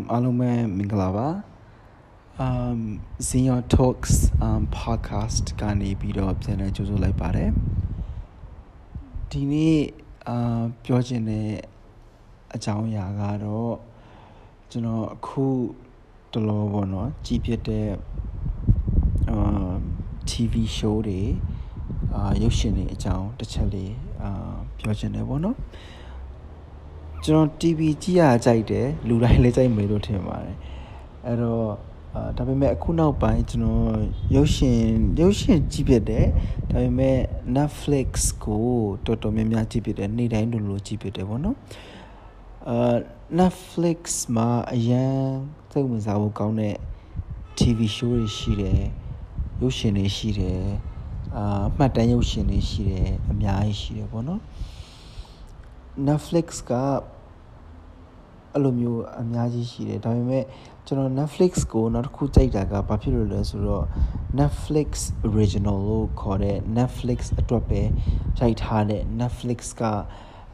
um အားလုံးပဲမင်္ဂလာပါ um Zion Talks um podcast ကနေပြီးတော့ပြန်လည်ကြိုဆိုလိုက်ပါတယ်ဒီနေ့အာပြောချင်တဲ့အကြောင်းအရာကတော့ကျွန်တော်အခုတလောပေါ့နော်ကြည်ပြတဲ့အာ TV show တွေအာရုပ်ရှင်တွေအကြောင်းတစ်ချက်လေးအာပြောချင်တယ်ပေါ့နော် ကျွန်တော် TV ကြည့်ရကြိုက်တယ်လူတိုင်းလည်းကြိုက်မယ်လို့ထင်ပါတယ်အဲ့တော့အာဒါပေမဲ့အခုနောက်ပိုင်းကျွန်တော်ရုပ်ရှင်ရုပ်ရှင်ကြည့်ပြတယ်ဒါပေမဲ့ Netflix ကိုတော်တော်များများကြည့်ပြတယ်နေ့တိုင်းလိုလိုကြည့်ပြတယ်ပေါ့နော်အာ Netflix မှာအရန်စိတ်ဝင်စားဖို့ကောင်းတဲ့ TV show တွေရှိတယ်ရုပ်ရှင်တွေရှိတယ်အာမှတ်တမ်းရုပ်ရှင်တွေရှိတယ်အများကြီးရှိတယ်ပေါ့နော် Netflix ကအဲ့လိုမျိုးအများကြီးရှိတယ်ဒါပေမဲ့ကျွန်တော် Netflix ကိုနောက်တစ်ခုကြိုက်တာကဘာဖြစ်လို့လဲဆိုတော့ Netflix original လို့ခေါ်တဲ့ Netflix အတွက်ပဲရိုက်ထားတဲ့ Netflix က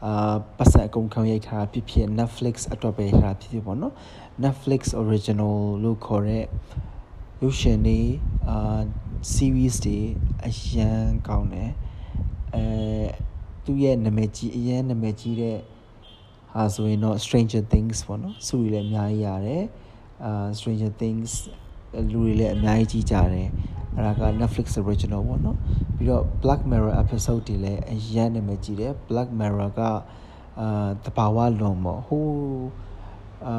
အာပတ်စံအကုန်ခံရိုက်ထားဖြစ်ဖြစ် Netflix အတွက်ပဲရိုက်ထားဖြစ်ဖြစ်ပေါ့နော် Netflix original လို့ခေါ်တဲ့ရုပ်ရှင်တွေအာ series တွေအရန်ကောင်းတယ်အဲ သူ့ရဲ့နာမည်ကြီးအရင်နာမည်ကြီးတဲ့ဟာဆိုရင်တော့ Stranger Things ပေါ့နော်စုတွေလည်းအများကြီးရတယ်အာ Stranger Things လူတွေလည်းအများကြီးကြည့်ကြတယ်အဲ့ဒါက Netflix original ပေါ့နော်ပြီးတော့ Black Mirror episode တွေလည်းအရင်နာမည်ကြီးတယ် Black Mirror ကအာတဘာဝလွန်ပေါ့ဟိုးအာ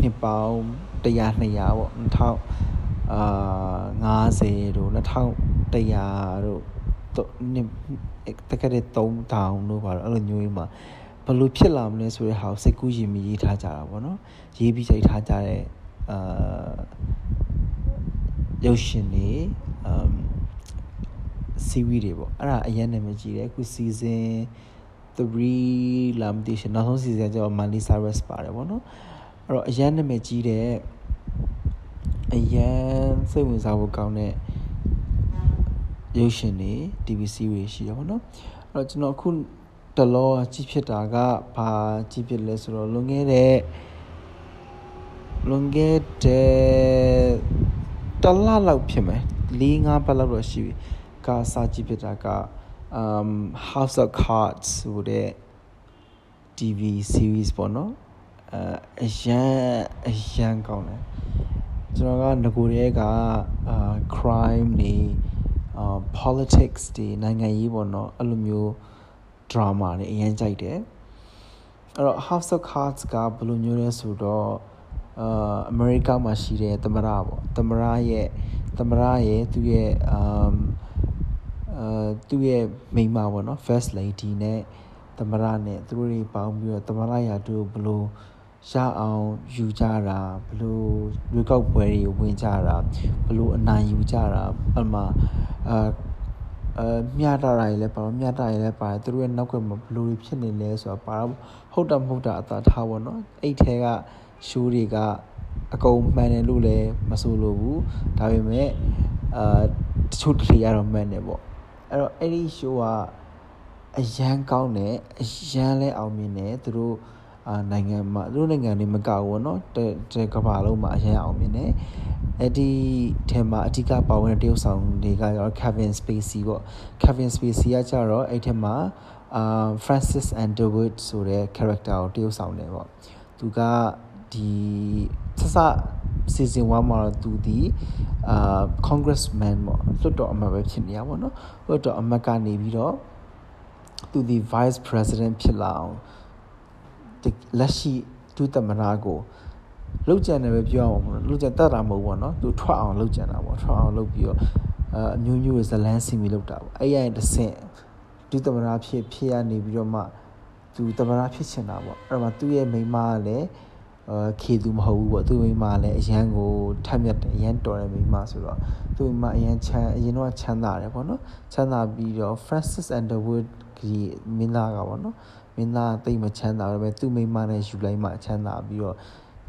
နှစ်ပေါင်း100 200ပေါ့2000အာ90တို့2100တို့ တကယ်တဲ့3000တို့ပါတော့အဲ့လိုမျိုးကြီးမှာဘယ်လိုဖြစ်လာမလဲဆိုတဲ့ဟာကိုစိတ်ကူးရင်မရေးထားကြတာပေါ့နော်ရေးပြီးကြိုက်ထားကြတဲ့အာရုပ်ရှင်တွေအမ် series တွေပေါ့အဲ့ဒါအရင်နာမည်ကြီးတယ်အခု season 3လာမသိရှင်နောက်ဆုံး season ကျတော့ Miley Cyrus ပါတယ်ပေါ့နော်အဲ့တော့အရင်နာမည်ကြီးတဲ့အရင်စိတ်ဝင်စားဖို့ကောင်းတဲ့ ရုပ်ရှင်တွေ TV series ရှိတယ်ပေါ့နော်အဲ့တော့ကျွန်တော်အခုတလောကြည့်ဖြစ်တာကဘာကြည့်ဖြစ်လဲဆိုတော့လွန်ခဲ့တဲ့လွန်ခဲ့တဲ့တလလောက်ဖြစ်မယ်၄၅ပတ်လောက်တော့ရှိပြီကစာကြည့်ဖြစ်တာက um House of Cards ဆိုတဲ့ TV series ပေါ့နော်အဲအရန်အရန်ကောင်းတယ်ကျွန်တော်ကငကိုရဲကအာ crime တွေ အာ politics တွေနိုင်ငံရေးပေါ့နော်အဲ့လိုမျိုး drama တွေအရင်ကြိုက်တယ်အဲ့တော့ House of Cards ကဘယ်လိုမျိုးလဲဆိုတော့အာအမေရိကမှာရှိတဲ့သမရပေါ့သမရရဲ့သမရရဲ့သူ့ရဲ့အမ်အာသူ့ရဲ့မိန်းမပေါ့နော် first lady နဲ့သမရနဲ့သူတို့တွေပေါင်းပြီးတော့သမရရာတို့ဘယ်လိုရအောင်ယူကြတာဘလို့ရွေးကောက်ပွဲတွေဝင်ကြတာဘလို့အနိုင်ယူကြတာအမှ အာအဲမျှတတာတွေလည်းပါတော့မျှတရလည်းပါတယ်သူတို့ရဲ့နောက်ကမှာဘလို့တွေဖြစ်နေလဲဆိုတာပါတော့ဟုတ်တာမဟုတ်တာအသာထားပါတော့အဲ့ထဲကရှိုးတွေကအကုန်မှန်တယ်လို့လည်းမဆိုလိုဘူးဒါပေမဲ့အာတချို့တွေကတော့မှန်တယ်ပေါ့အဲ့တော့အဲ့ဒီ show ကအရန်ကောင်းတယ်အရန်လဲအောင်မြင်တယ်သူတို့အာနိုင်ငံမှာသူတို့နိုင်ငံတွေမကောက်ဘူးเนาะတဲ့ကမ္ဘာလုံးမှာအရင်အောင်မြင်တယ် အဲ့ဒီထဲမှာအဓိကပါဝင်တဲ့တရုတ်ဆောင်တွေကရော Kevin Spacey ပေါ့ Kevin Spacey ကကြတော့အဲ့ထဲမှာအာ Francis Underwood ဆိုတဲ့ character ကိုတရုတ်ဆောင်တယ်ပေါ့သူကဒီဆဆ season 1မှာတော့သူဒီအာ congressman ပေါ့လွှတ်တော်အမတ်ပဲဖြစ်နေရပါတော့လွှတ်တော်အမတ်ကနေပြီးတော့သူဒီ vice president ဖြစ်လာအောင်လက်ရှိဒုသမနာကို လောက်ကြံတယ်ပဲပြောအောင်ပေါ့လောက်ကြံတတ်တာမဟုတ်ဘောနော်သူထွက်အောင်လောက်ကြံတာပေါ့ထွက်အောင်လုပ်ပြီးတော့အအမျိုးမျိုးဇလန်းစီမီလောက်တာပေါ့အဲ့ရရင်တစ်ဆင့်ဒုသမနာဖြစ်ဖြစ်ရနေပြီးတော့မှသူသမနာဖြစ်ချင်တာပေါ့အဲ့တော့မှသူ့ရဲ့မိန်းမကလည်းအာခေသူမဟုတ်ဘူးပေါ့သူ့မိန်းမလည်းအရန်ကိုထက်မြက်တယ်အရန်တော်တယ်မိန်းမဆိုတော့သူ့မိန်းမအရန်ချမ်းအရင်တော့ချမ်းသာတယ်ပေါ့နော်ချမ်းသာပြီးတော့ Francis Underwood ကြီးမင်းသားကပေါ့နော်မင်းသားတိတ်မချမ်းသာပဲသူ့မိန်းမနဲ့ယူလိုက်မှချမ်းသာပြီးတော့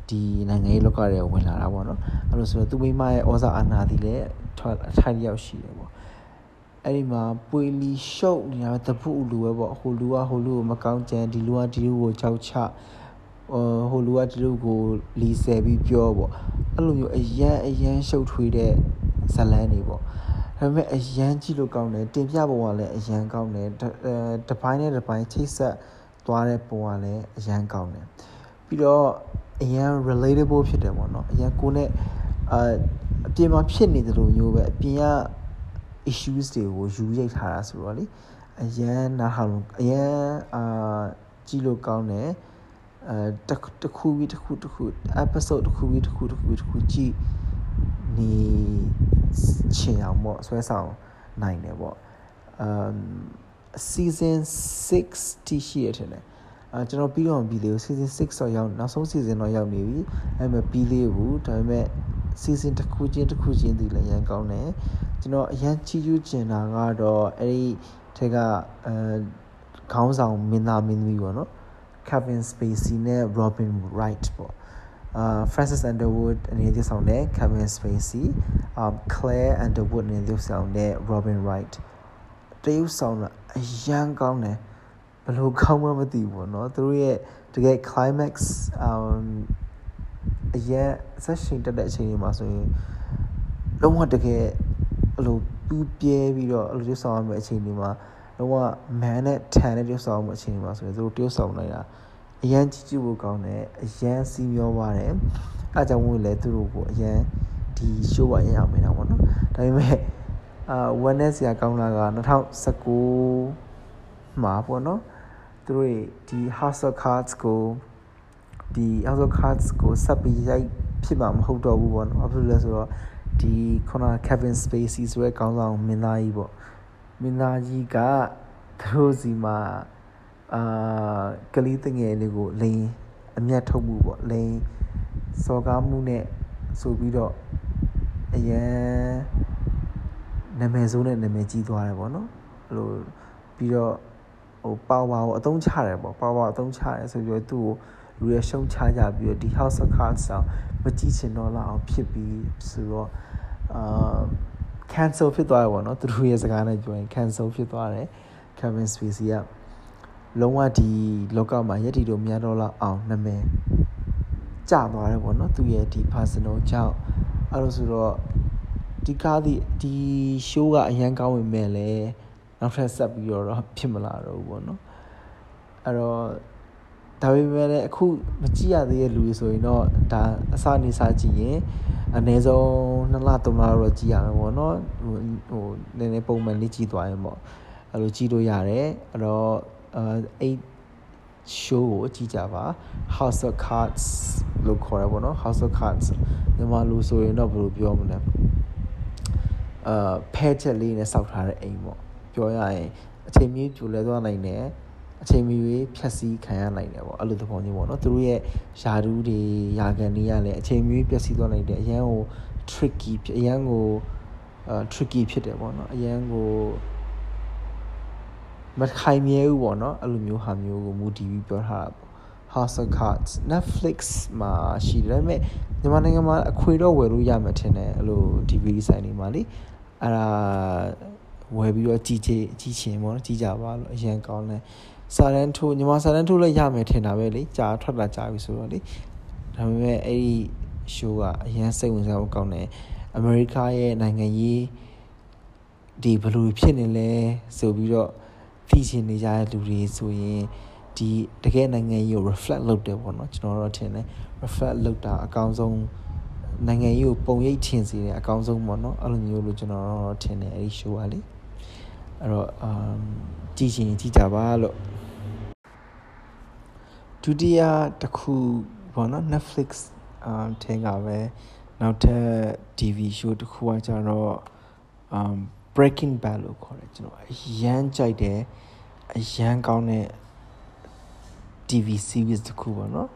ဒီနိုင်ငံရေးလောကတွေဝင်လာတာပေါ့နော်အဲ့လိုဆိုတော့သူ့မိန်းမရဲ့ဩဇာအာဏာတည်လည်းထွက်အထိုက်ရောက်ရှိတယ်ပေါ့အဲ့ဒီမှာပွေလီရှုပ်နေတာတပုလူပဲပေါ့ဟိုလူကဟိုလူကိုမကောင်းကြံဒီလူကဒီလူကိုကြောက်ချဟဟိုလူကတူကိုလီဆယ်ပြီးပြောပေါ့အဲ့လိုမျိုးအရန်အရန်ရှုပ်ထွေးတဲ့ဇလန်းတွေပေါ့ဒါပေမဲ့အရန်ကြည့်လို့ကောင်းတယ်တင်ပြပုံကလည်းအရန်ကောင်းတယ်တပိုင်းနဲ့တပိုင်းချိတ်ဆက်သွားတဲ့ပုံကလည်းအရန်ကောင်းတယ်ပြီးတော့ အရန် relatable ဖြစ်တယ်ပေါ့နော်အရန်ကိုနဲ့အာအပြင်မှာဖြစ်နေတယ်လို့မျိုးပဲအပြင်က issues တွေကိုယူရိတ်ထားတာဆိုတော့လေအရန်နားထောင်အရန်အာကြည့်လို့ကောင်းတယ်အဲတခုပြီးတခုတခု episode တခုပြီးတခုတခုတခုကြည့်နေချင်အောင်ပေါ့ဆွဲဆောင်နိုင်တယ်ပေါ့ um season 6တိရှိရတယ်လေ အဲကျွန်တော်ပြီးတော့ပြီးလေးကို season 6တော့ရောက်နောက်ဆုံး season တော့ရောက်နေပြီအဲမဲ့ပြီးလေးဘူးဒါပေမဲ့ season တစ်ခုချင်းတစ်ခုချင်းဒီလည်းရန်ကောင်းတယ်ကျွန်တော်အရန်ချီးကျူးကျင်တာကတော့အဲ့ဒီထက်ကအဲခေါင်းဆောင်မင်းသားမင်းသမီးပေါ့နော် Kevin Spacey နဲ့ Robin Wright ပေါ့အာ Francis Underwood အနေနဲ့ဆောင်တဲ့ Kevin Spacey um Claire Underwood အနေနဲ့ဆောင်တဲ့ Robin Wright တရုပ်ဆောင်တာအရန်ကောင်းတယ် ဘယ်လိုကောင်းမှမသိဘူးပေါ့နော်သူတို့ရဲ့တကယ် climax um အရင်ဆက်ရှင်တက်တဲ့အချိန်တွေမှာဆိုရင်လုံးဝတကယ်အဲ့လိုပူးပြဲပြီးတော့အဲ့လိုတဆောင်ရမယ့်အချိန်တွေမှာလုံးဝ man နဲ့ tan နဲ့တဆောင်ရမယ့်အချိန်တွေမှာဆိုရင်သူတို့တဆောင်နိုင်တာအရန်ကြည့်ကြည့်ဖို့ကောင်းတယ်အရန်စီးမျောပါတယ်အဲကြောင့်မို့လဲသူတို့ကိုအရန်ဒီ show ကအရန်အောင်နေတာပေါ့နော်ဒါပေမဲ့အာ wellness ရာကောင်းလာက2019မှာပေါ့နော် သူတို့ဒီ House of Cards ကိုဒီ House of Cards ကိုဆက်ပြီးရိုက်ဖြစ်မှာမဟုတ်တော့ဘူးပေါ့နော်ဘာဖြစ်လို့လဲဆိုတော့ဒီခုန Kevin Spacey ဆိုတဲ့ခေါင်းဆောင်မင်းသားကြီးပေါ့မင်းသားကြီးကသူတို့စီမှာအာကလေးတငယ်လေးကိုလိန်အမျက်ထုတ်မှုပေါ့လိန်စော်ကားမှုနဲ့ဆိုပြီးတော့အရန်နာမည်ဆိုးနဲ့နာမည်ကြီးသွားတယ်ပေါ့နော်အဲ့လိုပြီးတော့ ဟိုပါဝါကိုအသုံးချတယ်ပေါ့ပါဝါအသုံးချတယ်ဆိုပြီးတော့သူ့ကိုလူတွေရှုံချကြပြီးတော့ဒီ House of Cards ဆောင်မကြည့်ချင်တော့လောက်အောင်ဖြစ်ပြီးဆိုတော့အာ cancel ဖြစ်သွားတယ်ပေါ့နော်သူတို့ရဲ့စကားနဲ့ပြောရင် cancel ဖြစ်သွားတယ် Kevin Spacey ကလုံးဝဒီလောကမှာယက်တီတို့များတော့လောက်အောင်နာမည်ကျသွားတယ်ပေါ့နော်သူရဲ့ဒီ personal ကြောင့်အဲ့လိုဆိုတော့ဒီကားဒီဒီ show ကအရန်ကောင်းဝင်မဲ့လဲ နောက်ထပ်ဆက်ပြီးတော့ဖြစ်မလာတော့ဘူးပေါ့နော်အဲ့တော့ဒါပေမဲ့လည်းအခုမကြည့်ရသေးတဲ့လူတွေဆိုရင်တော့ဒါအစနေစားကြည့်ရင်အနည်းဆုံး2လ3လတော့ကြည့်ရမယ်ပေါ့နော်ဟိုဟိုနည်းနည်းပုံမှန်လေးကြည့်သွားရင်ပေါ့အဲ့လိုကြည့်လို့ရတယ်အဲ့တော့အဲအဲ့ show ကိုကြည့်ကြပါ House of Cards လို့ခေါ်ရပါတော့ House of Cards မြန်မာလူဆိုရင်တော့ဘယ်လိုပြောမလဲအာဖဲချက်လေးနဲ့စောက်ထားတဲ့အိမ်ပေါ့ ပြောရရင်အချိန်မီပြိုလဲသွားနိုင်တယ်အချိန်မီတွေဖြတ်စည်းခံရနိုင်တယ်ပေါ့အဲ့လိုသဘောမျိုးပေါ့နော်သူတို့ရဲ့ယာဒူးတွေယာကန်တွေရလည်းအချိန်မီပြည့်စည်သွားနိုင်တယ်အရန်ကို tricky အရန်ကိုအာ tricky ဖြစ်တယ်ပေါ့နော်အရန်ကိုမခိုင်မြဲဘူးပေါ့နော်အဲ့လိုမျိုးဟာမျိုးကိုမူတည်ပြီးပြောထားတာပေါ့ House of Cards Netflix မှာရှိတယ်ဒါပေမဲ့မြန်မာနိုင်ငံမှာအခွေတော့ဝယ်လို့ရမှာထင်တယ်အဲ့လို DVD ဆိုင်တွေမှာလေအဲ့ဒါ ဝယ်ပြီးတော့ကြည့်ချင်ကြည့်ချင်ပေါ့နော်ကြည့်ကြပါလို့အရင်ကောင်းတယ်စာတန်းထိုးညီမစာတန်းထိုးလည်းရမယ်ထင်တာပဲလေကြာထွက်လာကြာပြီဆိုတော့လေဒါပေမဲ့အဲ့ဒီ show ကအရင်စိတ်ဝင်စားဖို့ကောင်းတယ်အမေရိကရဲ့နိုင်ငံရေးဒီဘလူဖြစ်နေလဲဆိုပြီးတော့သိချင်နေကြတဲ့လူတွေဆိုရင်ဒီတကယ်နိုင်ငံရေးကို reflect လုပ်တယ်ပေါ့နော်ကျွန်တော်တို့ထင်တယ် reflect လုပ်တာအကောင်းဆုံးနိုင်ငံရေးကိုပုံရိပ်ထင်စေတယ်အကောင်းဆုံးပေါ့နော်အဲ့လိုမျိုးလို့ကျွန်တော်တို့ထင်တယ်အဲ့ဒီ show ကလေ အဲ့တော့အမ်ကြည့်ရှင်ကြည့်ကြပါလို့ဒုတိယတစ်ခုပေါ့နော် Netflix အမ်ထင်ကပဲနောက်ထပ် TV show တစ်ခုကကြတော့အမ် Breaking Bad လို့ခေါ်တယ်ကျွန်တော်အရန်ကြိုက်တယ်အရန်ကောင်းတဲ့ TV series တစ်ခုပေါ့နော်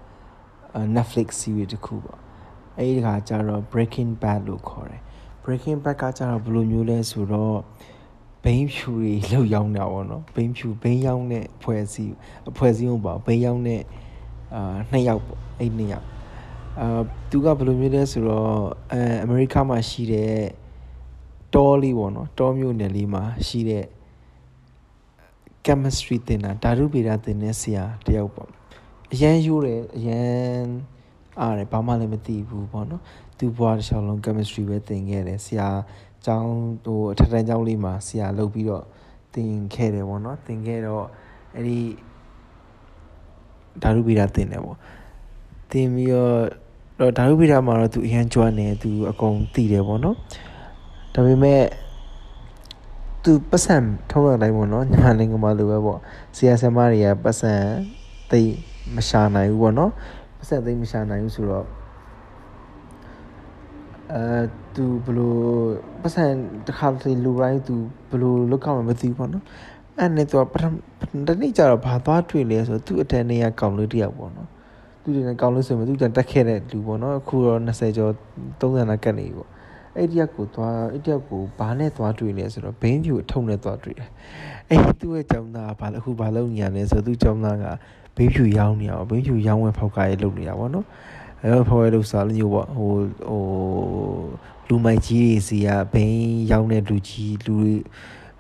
Netflix series တစ်ခုပေါ့အဲ့ဒီကကြတော့ Breaking Bad လို့ခေါ်တယ် Breaking Bad ကကြတော့ဘယ်လိုမျိုးလဲဆိုတော့ ဘိန်းဖြူတွေလောက်ရောင်းတာပေါ့နော်ဘိန်းဖြူဘိန်းရောင်းတဲ့အဖွဲ့အစည်းအဖွဲ့အစည်းဟုတ်ပါဘိန်းရောင်းတဲ့အာနှစ်ယောက်ပေါ့အဲ့နှစ်ယောက်အာသူကဘယ်လိုမျိုးလဲဆိုတော့အဲအမေရိကမှာရှိတဲ့တောလေးပေါ့နော်တောမျိုးနယ်လေးမှာရှိတဲ့ chemistry သင်တာဓာတုဗေဒသင်တဲ့ဆရာတယောက်ပေါ့အရန်ယူတယ်အရန်အားတယ်ဘာမှလည်းမသိဘူးပေါ့နော်သူ့ဘွားတစ်ချောင်းလုံး chemistry ပဲသင်ခဲ့တယ်ဆရာ ကျောင်းဟိုအထက်တန်းကျောင်းလေးမှာဆရာလုပ်ပြီးတော့သင်ခဲ့တယ်ပေါ့နော်သင်ခဲ့တော့အဲ့ဒီဓာတုဗေဒသင်တယ်ပေါ့သင်ပြီးတော့တော့ဓာတုဗေဒမှာတော့သူအရန်ကျွမ်းတယ်သူအကုန်သိတယ်ပေါ့နော်ဒါပေမဲ့သူပတ်စံထုံးရတိုင်းပေါ့နော်ညီမလေးကမှလိုပဲပေါ့ဆရာဆရာမတွေကပတ်စံသိမရှာနိုင်ဘူးပေါ့နော်ပတ်စံသိမရှာနိုင်ဘူးဆိုတော့ အဲသူဘလို့ပတ်စံတစ်ခါတည်းလူတိုင်းသူဘလို့လုတ်ကောက်မှမသိဘူးပေါ့နော်အဲ့နဲ့သူကပထမတနေ့ကျတော့ဘာသွားတွေ့လဲဆိုတော့သူ့အတန်းနေရကောင်းလို့တယောက်ပေါ့နော်သူတွေနဲ့ကောင်းလို့ဆိုရင်သူကြတက်ခဲ့တဲ့လူပေါ့နော်အခုတော့20ကျော်30နာကတ်နေပြီပေါ့အဲ့ဒီကိုသွားအဲ့ဒီကိုဘာနဲ့သွားတွေ့လဲဆိုတော့ဘင်းဖြူအထုံနဲ့သွားတွေ့တယ်အဲ့ဒီသူ့ရဲ့ကျောင်းသားကဘာအခုဘာလုပ်နေရလဲဆိုတော့သူ့ကျောင်းသားကဘင်းဖြူရောင်းနေရအောင်ဘင်းဖြူရောင်းဝယ်ဖောက်ကားရေးလုပ်နေတာပေါ့နော် အဲ့တော့ဖောက်ရဲလုပ်စားလို့ပေါ့ဟိုဟိုလူမိုက်ကြီးတွေစီကဘင်းရောင်းတဲ့လူကြီးလူ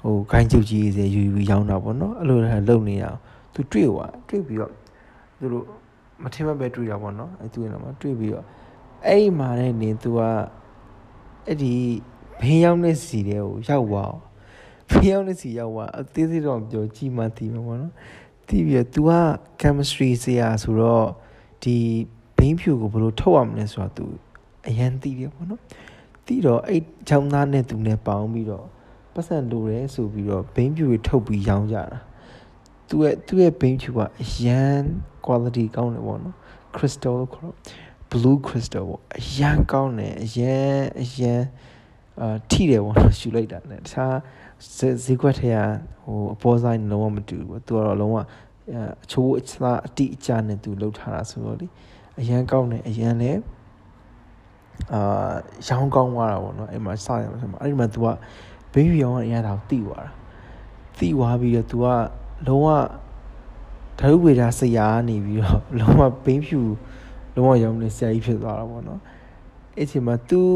ဟိုခိုင်းချုပ်ကြီးတွေစီယူယူရောင်းတာပေါ့နော်အဲ့လိုလုပ်နေရအောင်သူတွေ့သွားတွေ့ပြီးတော့သူတို့မထင်မှပဲတွေ့တာပေါ့နော်အဲ့သူရဲ့နာမှာတွေ့ပြီးတော့အဲ့ဒီမှာနဲ့နေသူကအဲ့ဒီဘေးရောက်တဲ့စီတဲ့ကိုရောက်သွားအောင်ဘေးရောက်တဲ့စီရောက်သွားအသေးသေးတော့ပြောကြည့်မှသိမှာပေါ့နော်သိပြီးတော့ तू က chemistry ဆရာဆိုတော့ဒီ ဘိန်းဖြူကိုဘယ်လိုထုတ်ရမလဲဆိုတော့ तू အရန်သိတယ်ပေါ့နော်သိတော့အဲ့ချောင်းသားနဲ့ तू နဲ့ပေါင်းပြီးတော့ပတ်စံလိုတယ်ဆိုပြီးတော့ဘိန်းဖြူတွေထုတ်ပြီးရောင်းကြတာသူ့ရဲ့သူ့ရဲ့ဘိန်းဖြူကအရန် quality ကောင်းတယ်ပေါ့နော် crystal လို့ခေါ်တော့ blue crystal ပေါ့အရန်ကောင်းတယ်အရန်အရန်အာထိတယ်ပေါ့နော်ရှူလိုက်တာနဲ့တခြားဈေးကွက်ထဲကဟိုအပေါ်ဆိုင်လုံးဝမတူဘူးသူကတော့လုံးဝအချိုးအစားအတိအကျနဲ့သူလှုပ်ထားတာဆိုတော့လေ အရန်ကောင်းတယ်အရန်လည်းအာရောင်းကောင်းသွားတာပေါ့နော်အဲ့မှာစရမှာဆိုမှာအဲ့ဒီမှာ तू ကဘေးရောင်းအရန်တော့တိသွားတာတိသွားပြီးတော့ तू ကလုံးဝဓာတ်ဝေဒဆရာနေပြီးတော့လုံးဝဘိန်းဖြူလုံးဝရောင်းနေဆရာကြီးဖြစ်သွားတာပေါ့နော်အဲ့ချိန်မှာသူ့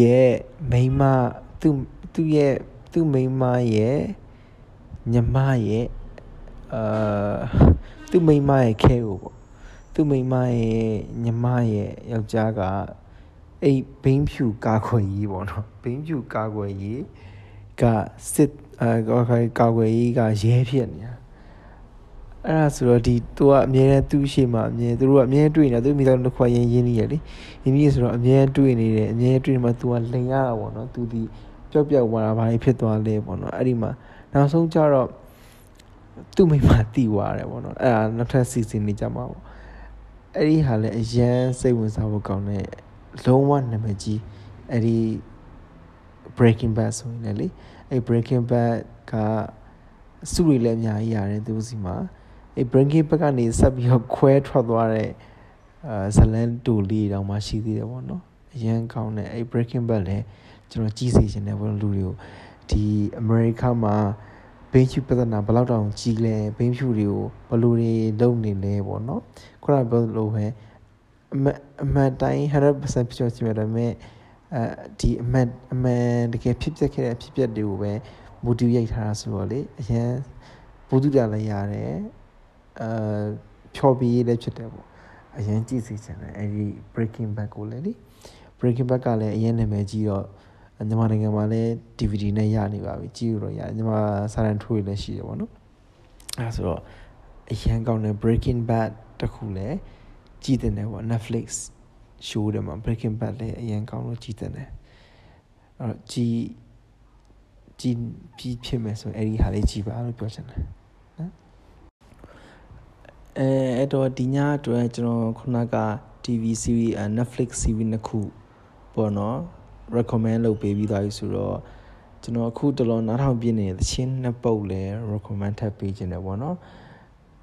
ရဲ့မိန်းမသူ့သူ့ရဲ့သူ့မိန်းမရဲ့ညီမရဲ့အာသူ့မိန်းမရဲ့ခဲကိုပေါ့ သူ့မိန်းမရဲ့ညီမရဲ့ယောက်ျားကအိတ်ဘိန်းဖြူကာခွေကြီးပေါ့နော်ဘိန်းဖြူကာခွေကြီးကစစ်အာကာခွေကြီးကရဲဖြစ်နေတာအဲ့ဒါဆိုတော့ဒီသူကအမြဲတမ်းသူ့ရှိမှအမြဲသူတို့ကအမြဲတွေ့နေတာသူမိသားစုတစ်ခွက်ရင်းရင်းနေရလေရင်းနေဆိုတော့အမြဲတွေ့နေတယ်အမြဲတွေ့နေမှသူကလိန်ရတာပေါ့နော်သူဒီပျောက်ပျောက်သွားတာဘာဖြစ်သွားလဲပေါ့နော်အဲ့ဒီမှာနောက်ဆုံးကျတော့သူ့မိမတီးသွားတယ်ပေါ့နော်အဲ့ဒါနောက်ထပ်စီစဉ်နေကြမှာပေါ့ အဲ့ဒီဟာလည်းအရန်စိတ်ဝင်စားဖို့ကောင်းတဲ့လုံးဝနာမည်ကြီးအဲ့ဒီ Breaking Bad ဆိုရင်လေအဲ့ Breaking Bad ကစုတွေလည်းအများကြီးရတယ်သူစီမှာအဲ့ Breaking Bad ကနေဆက်ပြီးတော့ခွဲထွက်သွားတဲ့အာဇလန်တူလေးတောင်မှရှိသေးတယ်ပေါ့နော်အရန်ကောင်းတဲ့အဲ့ Breaking Bad လည်းကျွန်တော်ကြီးစီခြင်းတဲ့ဘယ်လူတွေကိုဒီအမေရိကမှာ ဘိန်းဖြူပြဿနာဘယ်လောက်တောင်ကြီးလဲဘိန်းဖြူတွေကိုဘယ်လိုတွေလုပ်နေလဲပေါ့နော်ခုနပြောလို့ပဲအမအမတိုင်း100%ပြောချင်တယ်ဒါပေမဲ့အဲဒီအမအမတကယ်ဖြစ်ပျက်ခဲ့တဲ့အဖြစ်ပျက်တွေကိုပဲမူတည်ရိုက်ထားတာဆိုတော့လေအရင်ဘုဒ္ဓတာလည်းရတယ်အာဖြော်ပြီးလည်းဖြစ်တယ်ပေါ့အရင်ကြည့်စီချင်တယ်အဲဒီ breaking back ကိုလည်းလေ breaking back ကလည်းအရင်နာမည်ကြီးတော့ မြန်မာနိုင်ငံမှာလည်း DVD နဲ့ရနေပါပြီကြည့်လို့ရတယ်မြန်မာစာရန်ထိုးလည်းရှိတယ်ပေါ့နော်အဲဆိုတော့အရင်ကောင်းတဲ့ breaking bad တခုလည်းကြည့်တင်တယ်ပေါ့ Netflix show တွေမှာ breaking bad လည်းအရင်ကောင်းလို့ကြည့်တင်တယ်အဲ့တော့ကြည့်ကြည့်ပြီးဖြစ်မယ်ဆိုရင်အဲ့ဒီဟာလေးကြည့်ပါလို့ပြောချင်တယ်နော်အဲအဲ့တော့ဒီညအတွက်ကျွန်တော်ခုနက TV series Netflix series နှစ်ခုပေါ့နော် recommend လုပ်ပေးပြီးသားပြီဆိုတော့ကျွန်တော်အခုတလုံးနားထောင်ပြနေတဲ့သချင်းနှစ်ပုတ်လဲ recommend ထပ်ပေးခြင်းတယ်ပေါ့နော်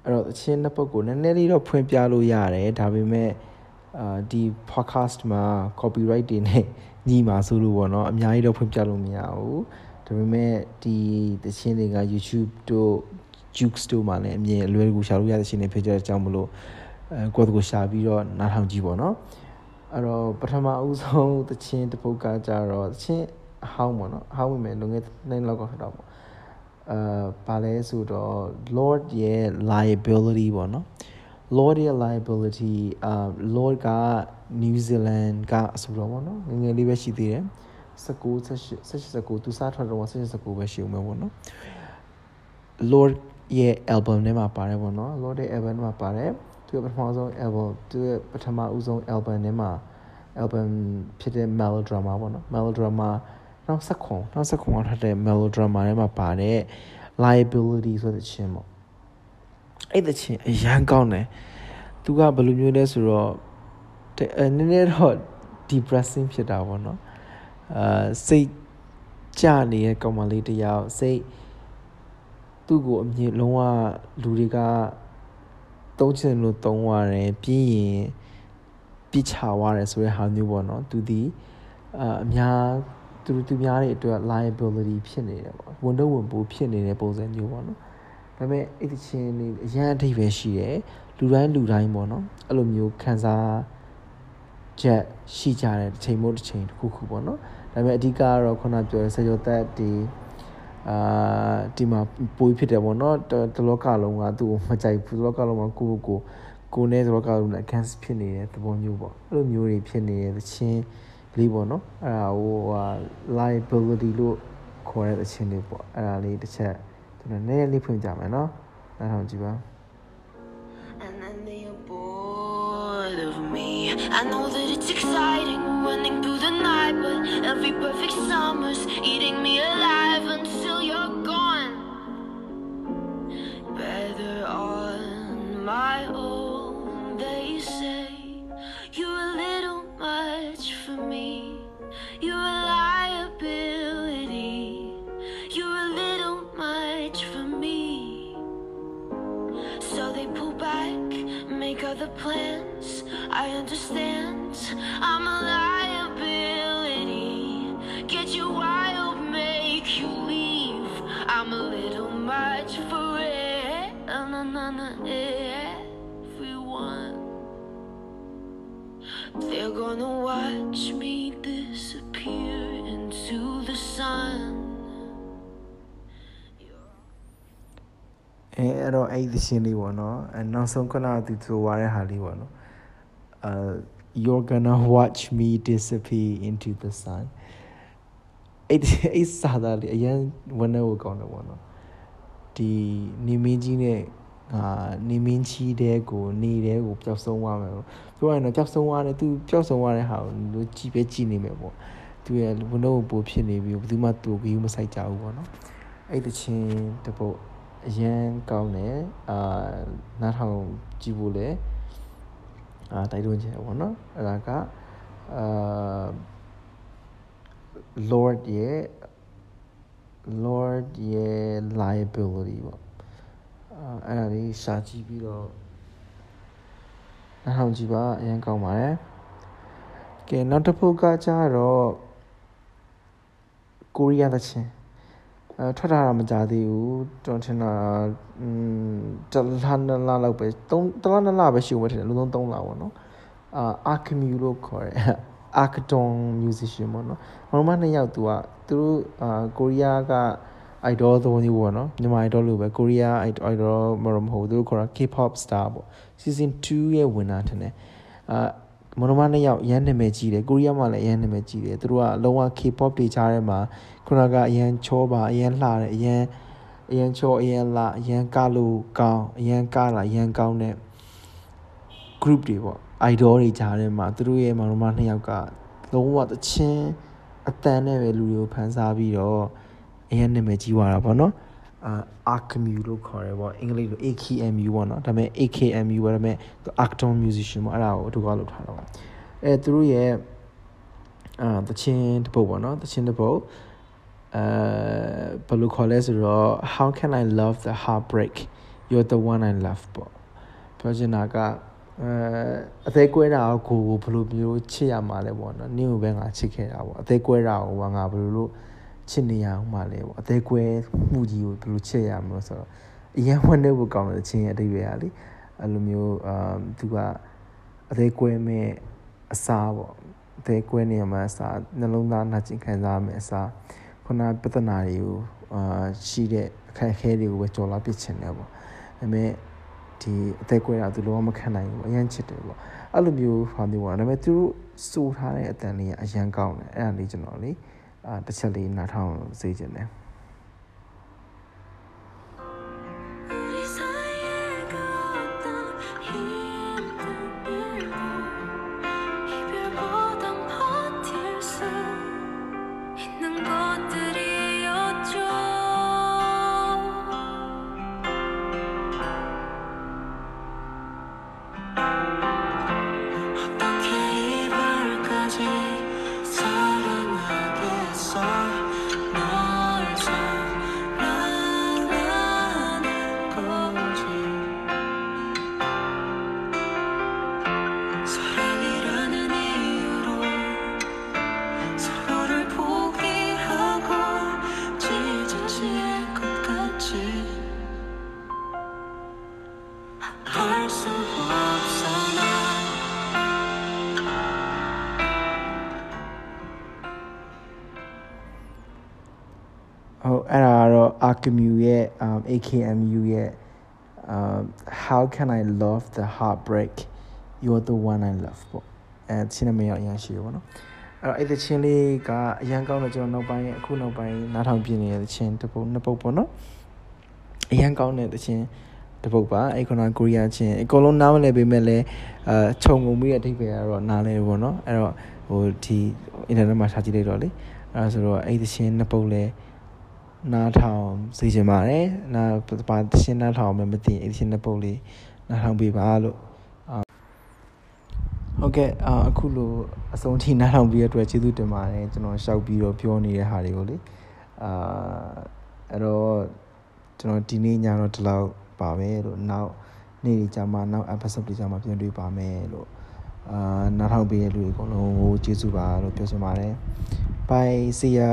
အဲ့တော့သချင်းနှစ်ပုတ်ကိုနည်းနည်းလေးတော့ဖွင့်ပြလို့ရတယ်ဒါပေမဲ့အာဒီ podcast မှာ copyright တွေနဲ့ညီမှာဆိုလို့ပေါ့နော်အများကြီးတော့ဖွင့်ပြလို့မရဘူးဒါပေမဲ့ဒီသချင်းတွေက YouTube တို့ Jukes တို့မှာလည်းအမြင်အလွယ်တကူရှာလို့ရတဲ့သချင်းတွေဖြစ်ကြတဲ့အကြောင်းမလို့အဲကိုယ့်ကိုရှာပြီးတော့နားထောင်ကြည့်ပေါ့နော် အဲ့တော့ပထမအဦးဆုံးသချင်းတစ်ပုဒ်ကကြတော့သချင်းအဟောင်းပေါ့နော်အဟောင်းဝင်မယ်လုံငယ်နိုင်လောက်ကထတော့ပေါ့အာဘာလဲဆိုတော့ Lord ရဲ့ liability ပေါ့နော် Lord ရဲ့ liability အာ Lord က New Zealand ကအဆိုတော့ဗောနော်ငငယ်လေးပဲရှိသေးတယ်19 18 19သူစားထွက်တော့18 19ပဲရှိဦးမယ်ဗောနော် Lord ရဲ့ album ထဲမှာပါတယ်ဗောနော် Lord ရဲ့ album ထဲမှာပါတယ် သူရဲ့ပထမဆုံး album သူရဲ့ပထမဦးဆုံး album ထဲမှာ album ဖြစ်တဲ့ melodrama ပေါ့နော် melodrama နောက်ဆက်ခွန်နောက်ဆက်ခွန်ကထွက်တဲ့ melodrama ထဲမှာပါတဲ့ liability ဆိုတဲ့ချင်းပေါ့အဲ့တဲ့ချင်းအရန်ကောင်းတယ်သူကဘယ်လိုမျိုးလဲဆိုတော့နည်းနည်းတော့ depressing ဖြစ်တာပေါ့နော်အာစိတ်ကြနေတဲ့ကောင်မလေးတယောက်စိတ်သူ့ကိုအမြင်လုံးဝလူတွေက သုံးချင်လို့သုံးရတယ်ပြီးရင်ပြစ်ချသွားတယ်ဆိုတဲ့ဟာမျိုးပေါ့နော်သူဒီအများသူသူများတွေအတွက် liability ဖြစ်နေတယ်ပေါ့ဝန်တော့ဝန်ပိုးဖြစ်နေတဲ့ပုံစံမျိုးပေါ့နော်ဒါပေမဲ့အဲ့ဒီချင်းလေးအရန်အထိပဲရှိတယ်လူတိုင်းလူတိုင်းပေါ့နော်အဲ့လိုမျိုးခံစားချက်ရှိကြတဲ့တစ်ချိန်မို့တစ်ချိန်တစ်ခုခုပေါ့နော်ဒါပေမဲ့အဓိကကတော့ခုနပြောတဲ့ဆေကျော်သက်ဒီ အာဒီမှာပိုးဖြစ်တယ်ပေါ့နော်တလောကလုံးကသူ့ကိုမကြိုက်ဘူးတလောကလုံးကကိုကိုကိုကိုနဲ့တလောကလုံးနဲ့ against ဖြစ်နေတဲ့သဘောမျိုးပေါ့အဲ့လိုမျိုးတွေဖြစ်နေတဲ့သချင်းလေးပေါ့နော်အဲ့ဒါဟိုဟာ liability လို့ခေါ်တဲ့သချင်းလေးပေါ့အဲ့ဒါလေးတစ်ချက်ကျွန်တော်နည်းနည်းလေးဖွင့်ကြမယ်နော်နားထောင်ကြည့်ပါ I know that it's exciting running through the night but every perfect summer's eating me alive until you're gone အဲအဲ့တော့အဲ့ဒီရှင်လေးပေါ့နော်အဲနောက်ဆုံးခုနကသူဆိုသွားတဲ့ဟာလေးပေါ့နော်အဲ you're gonna watch me disappear into the sun အဲ့ဒီအဲ့စာသားလေးအရင်ဝန်ထဲကိုကောင်းတယ်ပေါ့နော်ဒီနေမင်းကြီးနဲ့အာနေမင်းကြီးတဲ့ကိုနေတဲ့ကိုပျောက်ဆုံးသွားမယ်ပြောရရင်တော့ပျောက်ဆုံးသွားတယ်သူပျောက်ဆုံးသွားတဲ့ဟာကိုလူကြည့်ပဲကြည့်နေမယ်ပေါ့ သူရဲ့ဝန်ထဲကိုပိုဖြစ်နေပြီးဘယ်သူမှသူ့ကိုမဆိုင်ကြဘူးပေါ့နော်အဲ့တချင်းတပုတ်အရန်ကောင်းတယ်အာနားထောင်ကြည့်ဖို့လေအာတိုက်တွန်းချင်တယ်ပေါ့နော်အဲ့ဒါကအာ Lord ရဲ့ Lord ရဲ့ liability ပေါ့အာအဲ့ဒါလေးရှာကြည့်ပြီးတော့နားထောင်ကြည့်ပါအရင်ကောင်းပါတယ်ကဲနောက်တစ်ပုဒ်ကကြတော့ ကိုရီးယားသချင်းအဲထွက်လာတာမကြသေးဘူးကျွန်တော်ထင်တာอืมတလားနလားလောက်ပဲ3တလားနလားပဲရှိဦးမယ်ထင်တယ်လုံးလုံး3လပေါ့နော်အာအာကမီလို့ခေါ်တယ်အာကတွန် musician ပေါ့နော်။ဘာမှနှစ်ယောက်သူကသူတို့အာကိုရီးယားက idol သဘောမျိုးပေါ့နော်။မြန်မာ idol လို့ပဲကိုရီးယား idol မဟုတ်မဟုတ်သူတို့ခေါ်တာ K-pop star ပေါ့။ season 2ရဲ့ဝင်တာထင်တယ်။အာ မနမနှစ်ယောက်အရန်နာမည်ကြီးတယ်ကိုရီးယားမှာလည်းအရန်နာမည်ကြီးတယ်သူတို့ကလုံးဝ K-pop တွေချားထဲမှာခုနကအရန်ချောပါအရန်လှတယ်အရန်အရန်ချောအရန်လှအရန်ကလို့ကောင်းအရန်ကလာအရန်ကောင်းတဲ့ group တွေပေါ့ idol တွေကြားထဲမှာသူတို့ရဲ့မောင်နှမနှစ်ယောက်ကလုံးဝတချင်းအတန်နဲ့ပဲလူတွေကိုဖန်ဆားပြီးတော့အရင်နာမည်ကြီးသွားတာပေါ့နော်အာ AKMU လို့ခေါ်တယ်ပေါ့အင်္ဂလိပ်လို AKMU ပေါ့နော်ဒါပေမဲ့ AKMU ပေါ့ဒါပေမဲ့ Acton musician ပေါ့အဲ့ဒါကိုအတူကလောက်ထားတော့အဲသူတို့ရဲ့အာတချင်းတစ်ပုတ်ပေါ့နော်တချင်းတစ်ပုတ်အဲဘယ်လိုခေါ်လဲဆိုတော့ how can i love the heartbreak you're the one i love ပေါ့ပြောချင်တာကအဲအသေးကွဲတာကိုကိုဘယ်လိုမျိုးချစ်ရမှာလဲပေါ့နော်နင့်ကိုပဲငါချစ်ခဲ့တာပေါ့အသေးကွဲတာကိုငါဘယ်လိုလို့ ချစ်နေရအောင်မလဲပေါ့အသေးကွဲမှုကြီးကိုဘယ်လိုချစ်ရမလို့ဆိုတော့အရင်ဝန်းနေဖို့ကောင်းတဲ့ချင်းရဲ့အတိတ်ပဲဟာလေအဲ့လိုမျိုးအာသူကအသေးကွဲမဲ့အစားပေါ့အသေးကွဲနေမှာအစားနှလုံးသားနှာချင်ခံစားမယ်အစားခုနပြဿနာတွေကိုအာရှိတဲ့အခက်အခဲတွေကိုပဲကြော်လာပစ်ချင်တယ်ပေါ့ဒါပေမဲ့ဒီအသက်ကွဲတာသူလုံးဝမခံနိုင်ဘူးအရန်ချစ်တယ်ပေါ့အဲ့လိုမျိုးဟာမျိုးပေါ့ဒါပေမဲ့သူတို့စိုးထားတဲ့အတန်လေးကအရန်ကောင်းတယ်အဲ့ဒါလေးကျွန်တော်လေ အာတစ်ချက်လေးနားထောင် um AKMU ရဲ့ um how can i love the heartbreak you're the one i love ပေါ့အဲချင်းနမရအရင်ရှိရပါတော့အဲ့တော့အဲ့ဒီချင်းလေးကအရန်ကောင်းတော့ကျွန်တော်နောက်ပိုင်းအခုနောက်ပိုင်းနားထောင်ပြနေတဲ့ချင်းတစ်ပုတ်နှစ်ပုတ်ပေါ့နော်အရန်ကောင်းတဲ့ချင်းတစ်ပုတ်ပါအဲ့ခုနကိုရီးယားချင်းအကုန်လုံးနားမလည်ပေမဲ့လည်းအဲခြုံငုံပြီးတဲ့အဓိပ္ပာယ်ကတော့နားလဲပေါ့နော်အဲ့တော့ဟိုဒီ internet မှာထားကြည့်လိုက်တော့လေအဲ့ဒါဆိုတော့အဲ့ဒီချင်းနှစ်ပုတ်လဲ နားထောင်စီချင်ပါတယ်နားပါတရှင်းနားထောင်မယ်မသိရင်အဲ့ဒီရှင်းတဲ့ပုံလေးနားထောင်ပေးပါလို့အာဟုတ်ကဲ့အာအခုလိုအဆုံးထိနားထောင်ပြီးရတဲ့အတွက်ကျေးဇူးတင်ပါတယ်ကျွန်တော်ရှောက်ပြီးတော့ပြောနေတဲ့ဟာတွေကိုလေအာအဲ့တော့ကျွန်တော်ဒီနေ့ညတော့ဒီလောက်ပါပဲလို့နောက်နေ့ဒီကြမှာနောက် episode တွေကြမှာပြန်တွေ့ပါမယ်လို့အာနားထောင်ပေးရတဲ့လူတွေအကုန်လုံးကိုကျေးဇူးပါလို့ပြောချင်ပါတယ် bye see ya